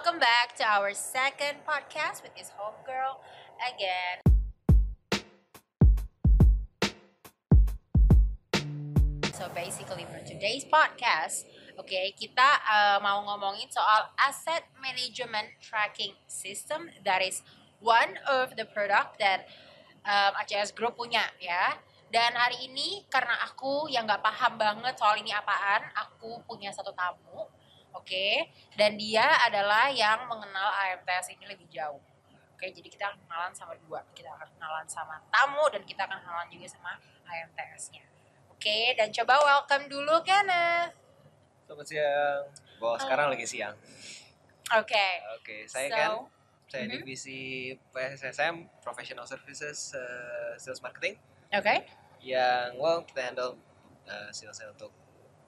welcome back to our second podcast with this homegirl again. So basically for today's podcast, oke okay, kita uh, mau ngomongin soal asset management tracking system that is one of the product that um, ACS Group punya ya. Dan hari ini karena aku yang nggak paham banget soal ini apaan, aku punya satu tamu Oke, okay? dan dia adalah yang mengenal AMTS ini lebih jauh. Oke, okay? jadi kita akan kenalan sama dua. Kita akan kenalan sama tamu dan kita akan kenalan juga sama AMTS-nya. Oke, okay? dan coba welcome dulu Kenneth. Selamat siang. Bahwa oh. sekarang lagi siang. Oke. Okay. Oke, okay, saya so, kan saya mm -hmm. divisi PSSM Professional Services uh, Sales Marketing. Oke. Okay. Yang well kita handle uh, sales untuk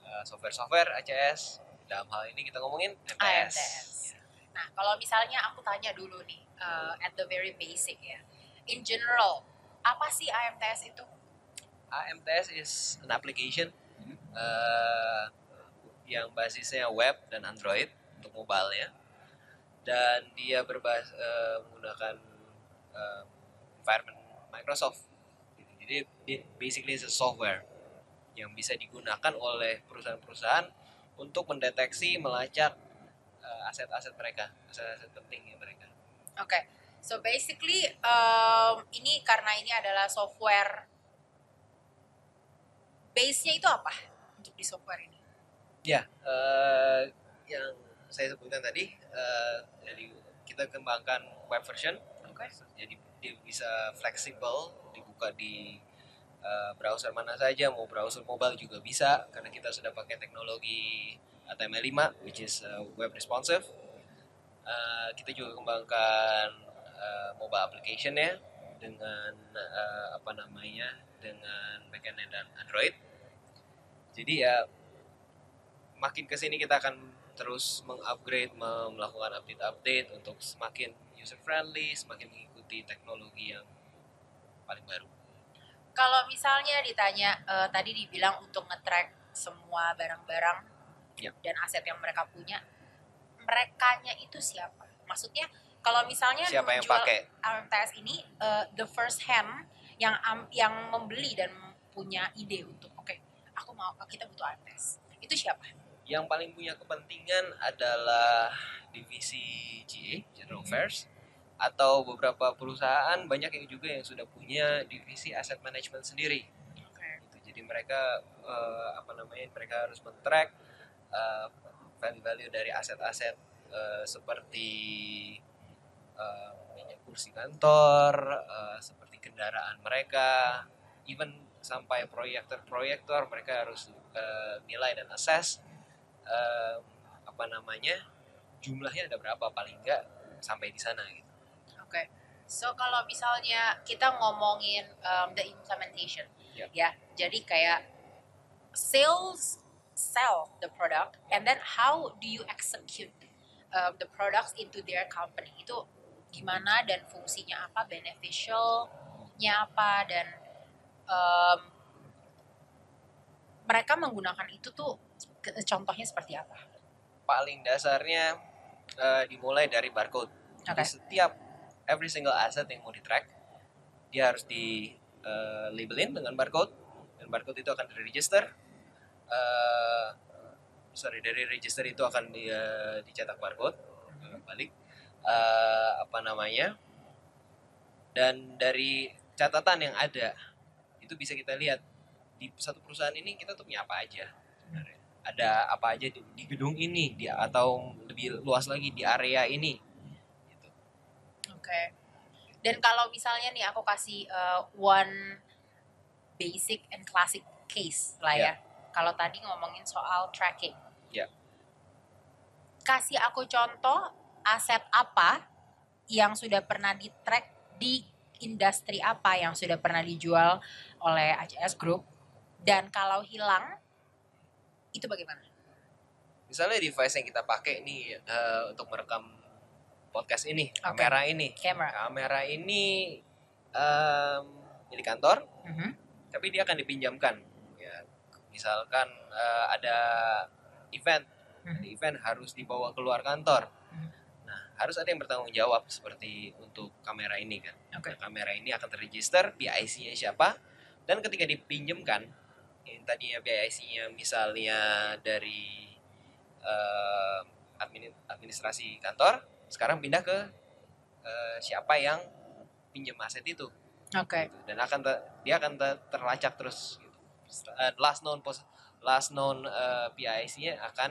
uh, software-software ACS dalam hal ini kita ngomongin MTS. AMTS. Nah, kalau misalnya aku tanya dulu nih, uh, at the very basic ya, in general, apa sih AMTS itu? AMTS is an application uh, yang basisnya web dan Android untuk mobile ya, dan dia berbahas uh, menggunakan uh, environment Microsoft. Jadi, basically is a software yang bisa digunakan oleh perusahaan-perusahaan untuk mendeteksi melacak uh, aset-aset mereka, aset-aset penting ya mereka. Oke, okay. so basically um, ini karena ini adalah software base-nya itu apa untuk di software ini? Ya, uh, yang saya sebutkan tadi, uh, jadi kita kembangkan web version, okay. jadi dia bisa fleksibel, dibuka di uh, browser mana saja mau browser mobile juga bisa karena kita sudah pakai teknologi HTML5 which is uh, web responsive. Uh, kita juga kembangkan uh, mobile application ya dengan uh, apa namanya dengan backend dan Android. Jadi ya makin ke sini kita akan terus mengupgrade melakukan update-update untuk semakin user friendly semakin mengikuti teknologi yang paling baru kalau misalnya ditanya uh, tadi dibilang untuk nge-track semua barang-barang ya. dan aset yang mereka punya, merekanya itu siapa? Maksudnya kalau misalnya siapa yang pakai AMTS ini uh, the first hand yang um, yang membeli dan punya ide untuk oke, okay, aku mau kita butuh AMTS. Itu siapa? Yang paling punya kepentingan adalah divisi GA General Affairs atau beberapa perusahaan banyak yang juga yang sudah punya divisi aset management sendiri. Okay. Gitu. Jadi mereka uh, apa namanya mereka harus men-track uh, value-value dari aset-aset uh, seperti uh, kursi kantor, uh, seperti kendaraan mereka, even sampai proyektor-proyektor mereka harus uh, nilai dan assess uh, apa namanya jumlahnya ada berapa paling enggak sampai di sana gitu. Oke. Okay. So kalau misalnya kita ngomongin um, the implementation, yeah. ya, jadi kayak sales sell the product, and then how do you execute um, the products into their company itu gimana dan fungsinya apa, beneficialnya apa dan um, mereka menggunakan itu tuh contohnya seperti apa? Paling dasarnya uh, dimulai dari barcode. Okay. Jadi setiap every single asset yang mau di track dia harus di uh, labelin dengan barcode. Dan barcode itu akan di register. Uh, sorry dari register itu akan di, uh, dicetak barcode uh, balik. Uh, apa namanya? Dan dari catatan yang ada itu bisa kita lihat di satu perusahaan ini kita tuh punya apa aja sebenarnya. Ada apa aja di, di gedung ini di atau lebih luas lagi di area ini okay. dan kalau misalnya nih aku kasih uh, one basic and classic case lah ya yeah. kalau tadi ngomongin soal tracking yeah. kasih aku contoh aset apa yang sudah pernah di track di industri apa yang sudah pernah dijual oleh ACS Group dan kalau hilang itu bagaimana? Misalnya device yang kita pakai nih uh, untuk merekam podcast ini, okay. kamera ini. Camera. Kamera ini um, milik kantor, mm -hmm. tapi dia akan dipinjamkan. Ya, misalkan uh, ada event, mm -hmm. event harus dibawa keluar kantor. Mm -hmm. harus ada yang bertanggung jawab seperti untuk kamera ini kan. Oke. Nah, kamera ini akan terregister PIC-nya siapa dan ketika dipinjamkan yang tadinya PIC-nya misalnya dari admin, administrasi kantor sekarang pindah ke eh, siapa yang pinjam aset itu Oke. gitu. dan akan te- dia akan te- terlacak terus gitu. Eh, last known pos last known eh, PIC-nya akan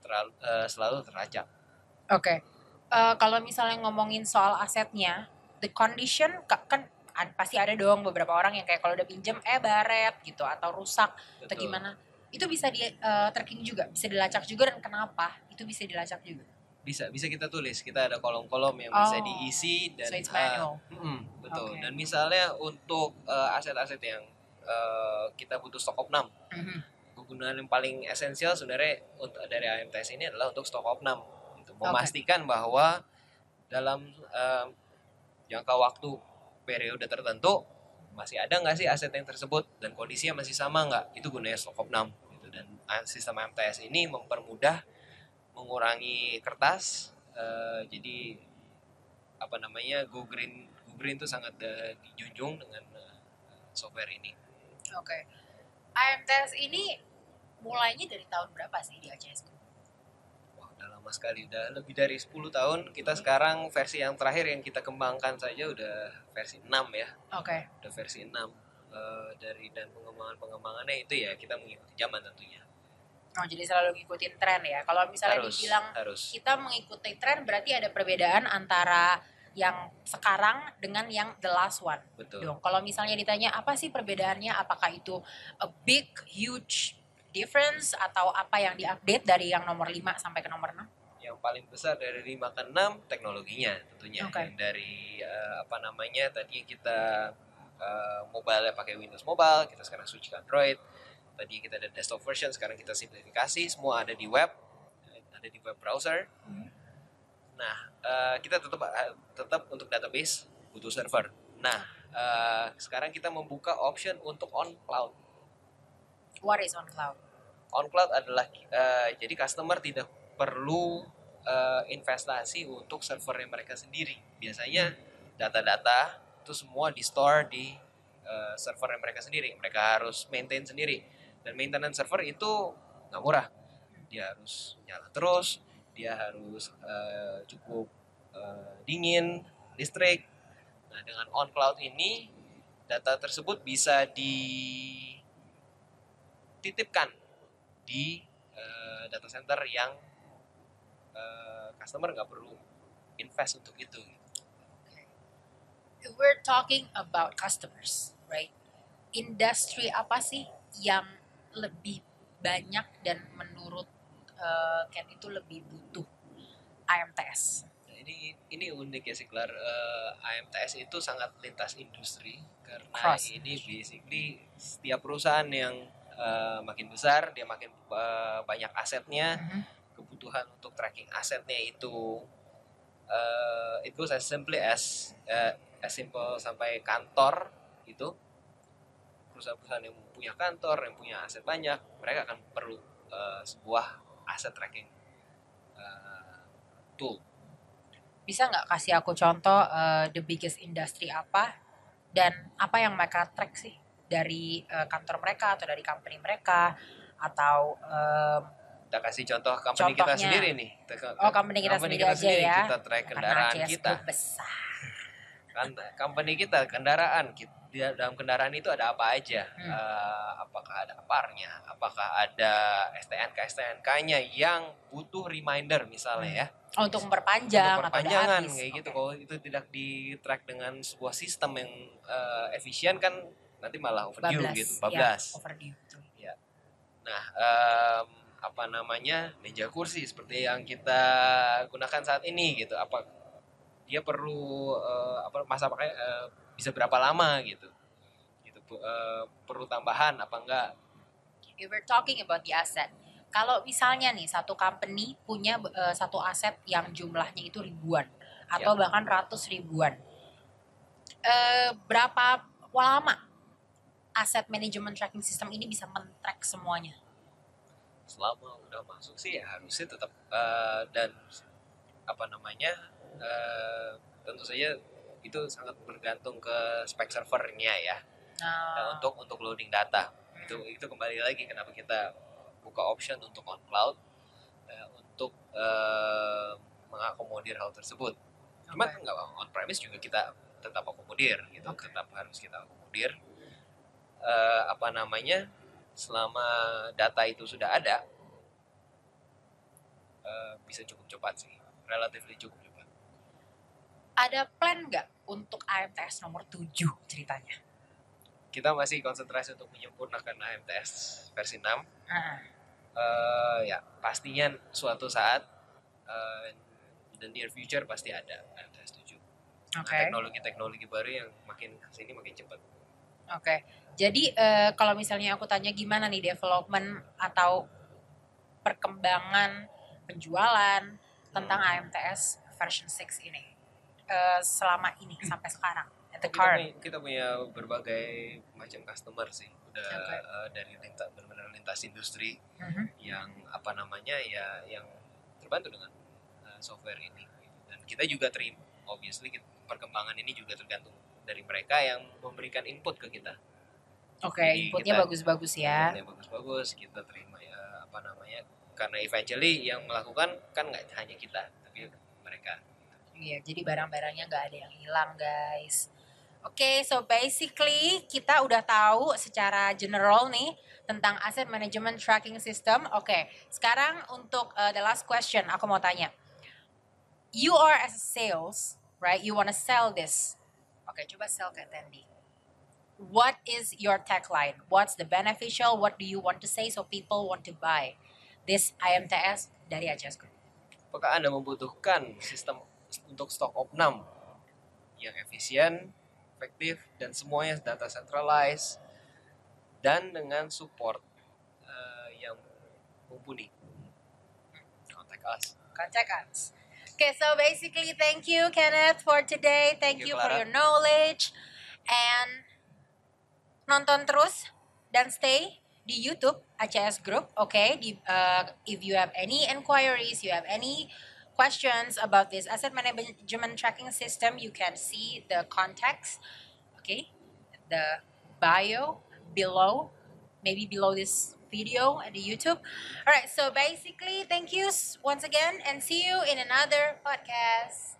terlalu, eh, selalu terlacak Oke. Eh, kalau misalnya ngomongin soal asetnya, the condition ka- kan pasti ada dong beberapa orang yang kayak kalau udah pinjem eh baret gitu atau rusak atau Betul. gimana. Itu bisa di eh, tracking juga, bisa dilacak juga dan kenapa? Itu bisa dilacak juga. Bisa bisa kita tulis kita ada kolom-kolom yang bisa Oh. diisi dan So it's uh, manual. mm, betul Oke. dan misalnya untuk uh, aset-aset yang uh, kita butuh stok opnam Mhm. kegunaan yang paling esensial sebenarnya untuk dari AMTS ini adalah untuk stok opnam untuk memastikan bahwa dalam um, jangka waktu periode tertentu masih ada nggak sih aset yang tersebut dan kondisinya masih sama nggak itu gunanya stok opnam gitu dan uh, sistem AMTS ini mempermudah mengurangi kertas eh, jadi apa namanya go green go green itu sangat eh, dijunjung dengan eh, software ini Oke. AMTS ini mulainya dari tahun berapa sih di ACS? wah udah lama sekali udah lebih dari 10 tahun kita sekarang versi yang terakhir yang kita kembangkan saja udah versi 6 ya Oke. udah versi 6 Eh, dari dan pengembangan pengembangannya itu ya kita mengikuti zaman tentunya Oh, jadi selalu ngikutin tren ya. Kalau misalnya harus dibilang harus kita mengikuti tren berarti ada perbedaan antara yang sekarang dengan yang the last one. betul dong. Kalau misalnya ditanya apa sih perbedaannya, apakah itu a big huge difference atau apa yang diupdate dari yang nomor 5 sampai ke nomor 6? yang paling besar dari 5 ke 6 teknologinya tentunya Oke. Yang dari eh, apa namanya tadi kita eh, mobile pakai Windows Mobile kita sekarang switch ke Android tadi kita ada desktop version sekarang kita simplifikasi semua ada di web ada di web browser Hmm. nah eh, kita tetap tetap untuk database butuh server nah eh, sekarang kita membuka option untuk on cloud What is on cloud? on cloud adalah eh, jadi customer tidak perlu eh, investasi untuk servernya mereka sendiri. Biasanya data-data itu semua di store di eh, servernya mereka sendiri. Mereka harus maintain sendiri. Dan maintenance server itu nggak murah. Dia harus nyala terus, dia harus eh, cukup eh, dingin, listrik. Nah, dengan on cloud ini data tersebut bisa dititipkan di eh, data center yang eh, customer nggak perlu invest untuk itu. We're talking about customers, right? Industri apa sih yang lebih banyak dan menurut uh, Ken itu lebih butuh AMTS? Nah, ini ini unik ya sih Klar. Eh, AMTS itu sangat lintas industri karena Cross ini basically setiap perusahaan yang eh, makin besar dia makin eh, banyak asetnya Mhm. kebutuhan untuk tracking asetnya itu uh, it goes as simply as uh, as simple sampai kantor gitu perusahaan-perusahaan yang punya kantor yang punya aset banyak mereka akan perlu uh, sebuah aset tracking uh, tool. Bisa nggak kasih aku contoh uh, the biggest industry apa? Dan apa yang mereka track sih? Dari uh, kantor mereka atau dari company mereka? Atau um, kita kasih contoh company kita Contohnya. sendiri nih. Kita- Oh, company kita sendiri aja ya. kita track kendaraan kita. Besar. kan company kita kendaraan kita di dalam kendaraan itu ada apa aja Hmm. Eh, apakah ada parnya apakah ada STNK STNK-nya yang butuh reminder misalnya ya Oh, untuk memperpanjang untuk atau perpanjangan habis. kayak gitu Oke. kalau itu tidak di track dengan sebuah sistem yang eh, efisien kan nanti malah overdue bablas. gitu Ya, 14 overdue. betul. Nah, em, apa namanya meja kursi seperti yang kita gunakan saat ini gitu. Apa dia perlu eh, apa masa pakai eh, bisa berapa lama gitu? Gitu Bu. Eh, perlu tambahan apa enggak? If we're talking about the asset, kalau misalnya nih satu company punya eh, satu aset yang jumlahnya itu ribuan atau bahkan ratus ribuan, eh, berapa lama aset management tracking system ini bisa men-track semuanya? Selama udah masuk sih ya harusnya tetap eh, dan apa namanya uh, tentu saja itu sangat bergantung ke spek servernya ya. Nah, untuk untuk loading data. Itu itu kembali lagi kenapa kita buka option untuk on cloud uh, untuk uh, mengakomodir hal tersebut. Cuman okay. nggak on premise juga kita tetap akomodir gitu. Okay. tetap harus kita akomodir. Uh, apa namanya selama data itu sudah ada uh, bisa cukup cepat sih. Relatif cukup ada plan nggak untuk AMTS nomor 7 ceritanya kita masih konsentrasi untuk menyempurnakan AMTS versi 6 uh. Uh, ya pastinya suatu saat uh, the near future pasti ada AMTS 7 okay. teknologi-teknologi baru yang makin ke sini makin cepat oke okay. jadi uh, kalau misalnya aku tanya gimana nih development atau perkembangan penjualan tentang hmm. AMTS version 6 ini uh, selama ini hmm. sampai sekarang at the kita punya, kita punya berbagai macam customer sih udah okay. uh, dari lintas benar-benar lintas industri uh-huh. yang apa namanya ya yang terbantu dengan uh, software ini dan kita juga terima obviously perkembangan ini juga tergantung dari mereka yang memberikan input ke kita Oke, okay, inputnya bagus-bagus ya. Inputnya bagus-bagus, kita terima ya apa namanya karena eventually yang melakukan kan nggak hanya kita iya jadi barang-barangnya nggak ada yang hilang guys Oke, okay, so basically kita udah tahu secara general nih tentang asset management tracking system. Oke, okay, sekarang untuk uh, the last question aku mau tanya. You are as a sales, right? You wanna sell this. Oke, okay, coba sell ke Tendi. What is your tagline? What's the beneficial? What do you want to say so people want to buy? this IMTS dari ACS Group. Apakah Anda membutuhkan sistem untuk stok opnam yang efisien, efektif, dan semuanya data centralized dan dengan support uh, yang mumpuni? Contact us. Contact us. Okay, so basically, thank you, Kenneth, for today. Thank, thank you, you for your knowledge. And nonton terus dan stay di YouTube ACS Group, okay? Di, uh, if you have any inquiries, you have any questions about this asset management tracking system, you can see the context, okay? The bio below, maybe below this video at the YouTube. All right, so basically, thank you once again and see you in another podcast.